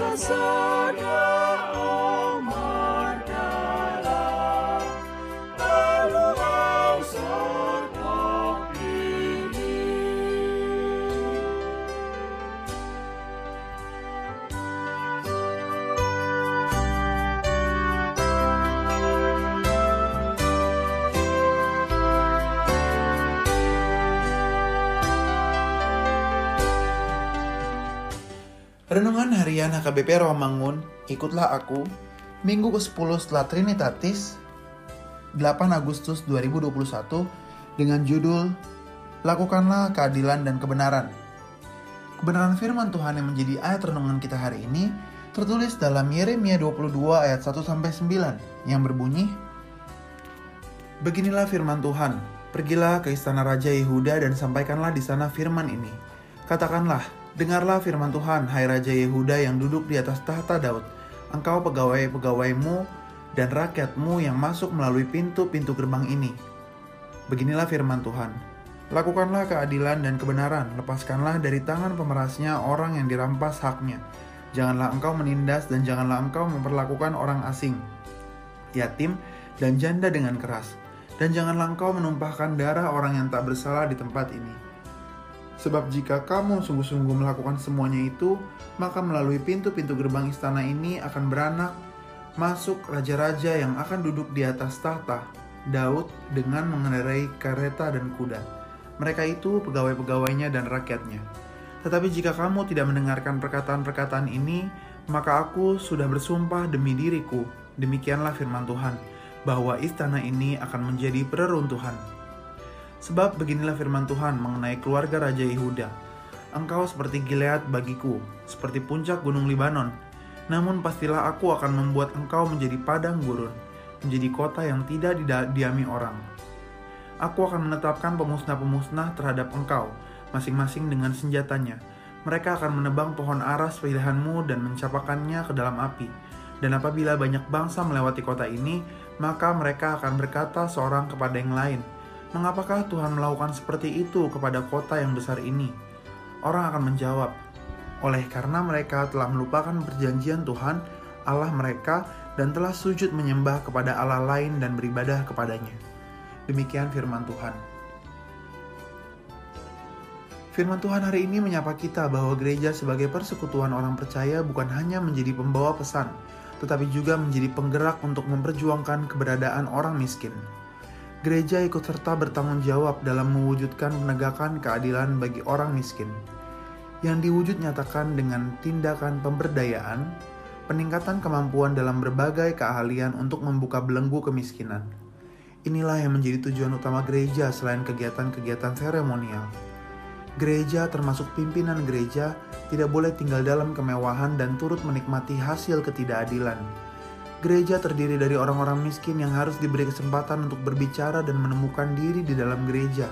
Sasana. Renungan Harian HKBP Rawamangun, ikutlah aku, Minggu ke-10 setelah Trinitatis, 8 Agustus 2021, dengan judul Lakukanlah Keadilan dan Kebenaran. Kebenaran firman Tuhan yang menjadi ayat renungan kita hari ini tertulis dalam Yeremia 22 ayat 1-9 yang berbunyi, Beginilah firman Tuhan, pergilah ke istana Raja Yehuda dan sampaikanlah di sana firman ini. Katakanlah, dengarlah firman Tuhan, hai Raja Yehuda yang duduk di atas tahta Daud. Engkau pegawai-pegawaimu dan rakyatmu yang masuk melalui pintu-pintu gerbang ini. Beginilah firman Tuhan. Lakukanlah keadilan dan kebenaran, lepaskanlah dari tangan pemerasnya orang yang dirampas haknya. Janganlah engkau menindas dan janganlah engkau memperlakukan orang asing, yatim, dan janda dengan keras. Dan janganlah engkau menumpahkan darah orang yang tak bersalah di tempat ini. Sebab jika kamu sungguh-sungguh melakukan semuanya itu, maka melalui pintu-pintu gerbang istana ini akan beranak masuk raja-raja yang akan duduk di atas tahta, Daud dengan mengendarai kereta dan kuda. Mereka itu pegawai-pegawainya dan rakyatnya. Tetapi jika kamu tidak mendengarkan perkataan-perkataan ini, maka aku sudah bersumpah demi diriku, demikianlah firman Tuhan, bahwa istana ini akan menjadi pereruntuhan. Sebab beginilah firman Tuhan mengenai keluarga Raja Yehuda. Engkau seperti Gilead bagiku, seperti puncak gunung Libanon. Namun pastilah aku akan membuat engkau menjadi padang gurun, menjadi kota yang tidak didiami orang. Aku akan menetapkan pemusnah-pemusnah terhadap engkau, masing-masing dengan senjatanya. Mereka akan menebang pohon aras pilihanmu dan mencapakannya ke dalam api. Dan apabila banyak bangsa melewati kota ini, maka mereka akan berkata seorang kepada yang lain, Mengapakah Tuhan melakukan seperti itu kepada kota yang besar ini? Orang akan menjawab, oleh karena mereka telah melupakan perjanjian Tuhan, Allah mereka, dan telah sujud menyembah kepada Allah lain dan beribadah kepadanya. Demikian firman Tuhan. Firman Tuhan hari ini menyapa kita bahwa gereja sebagai persekutuan orang percaya bukan hanya menjadi pembawa pesan, tetapi juga menjadi penggerak untuk memperjuangkan keberadaan orang miskin. Gereja ikut serta bertanggung jawab dalam mewujudkan penegakan keadilan bagi orang miskin, yang diwujud nyatakan dengan tindakan pemberdayaan, peningkatan kemampuan dalam berbagai keahlian untuk membuka belenggu kemiskinan. Inilah yang menjadi tujuan utama gereja selain kegiatan-kegiatan seremonial. Gereja termasuk pimpinan gereja tidak boleh tinggal dalam kemewahan dan turut menikmati hasil ketidakadilan. Gereja terdiri dari orang-orang miskin yang harus diberi kesempatan untuk berbicara dan menemukan diri di dalam gereja.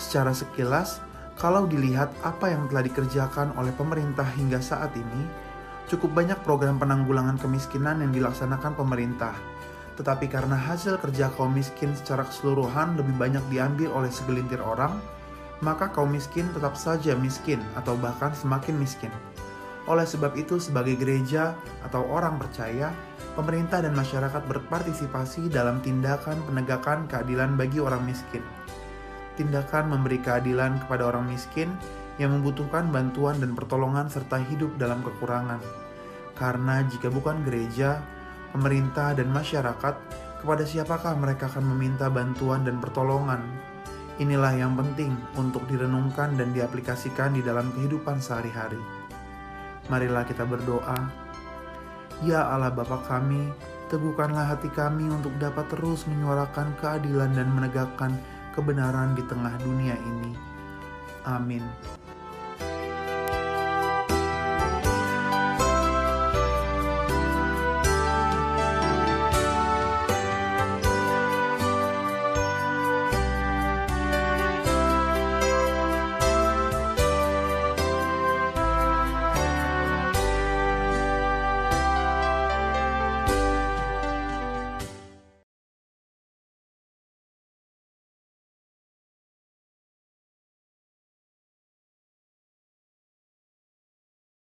Secara sekilas, kalau dilihat apa yang telah dikerjakan oleh pemerintah hingga saat ini, Cukup banyak program penanggulangan kemiskinan yang dilaksanakan pemerintah, tetapi karena hasil kerja kaum miskin secara keseluruhan lebih banyak diambil oleh segelintir orang, maka kaum miskin tetap saja miskin atau bahkan semakin miskin. Oleh sebab itu, sebagai gereja atau orang percaya, pemerintah dan masyarakat berpartisipasi dalam tindakan penegakan keadilan bagi orang miskin. Tindakan memberi keadilan kepada orang miskin yang membutuhkan bantuan dan pertolongan serta hidup dalam kekurangan. Karena jika bukan gereja, pemerintah, dan masyarakat, kepada siapakah mereka akan meminta bantuan dan pertolongan? Inilah yang penting untuk direnungkan dan diaplikasikan di dalam kehidupan sehari-hari. Marilah kita berdoa. Ya Allah Bapa kami, teguhkanlah hati kami untuk dapat terus menyuarakan keadilan dan menegakkan kebenaran di tengah dunia ini. Amin.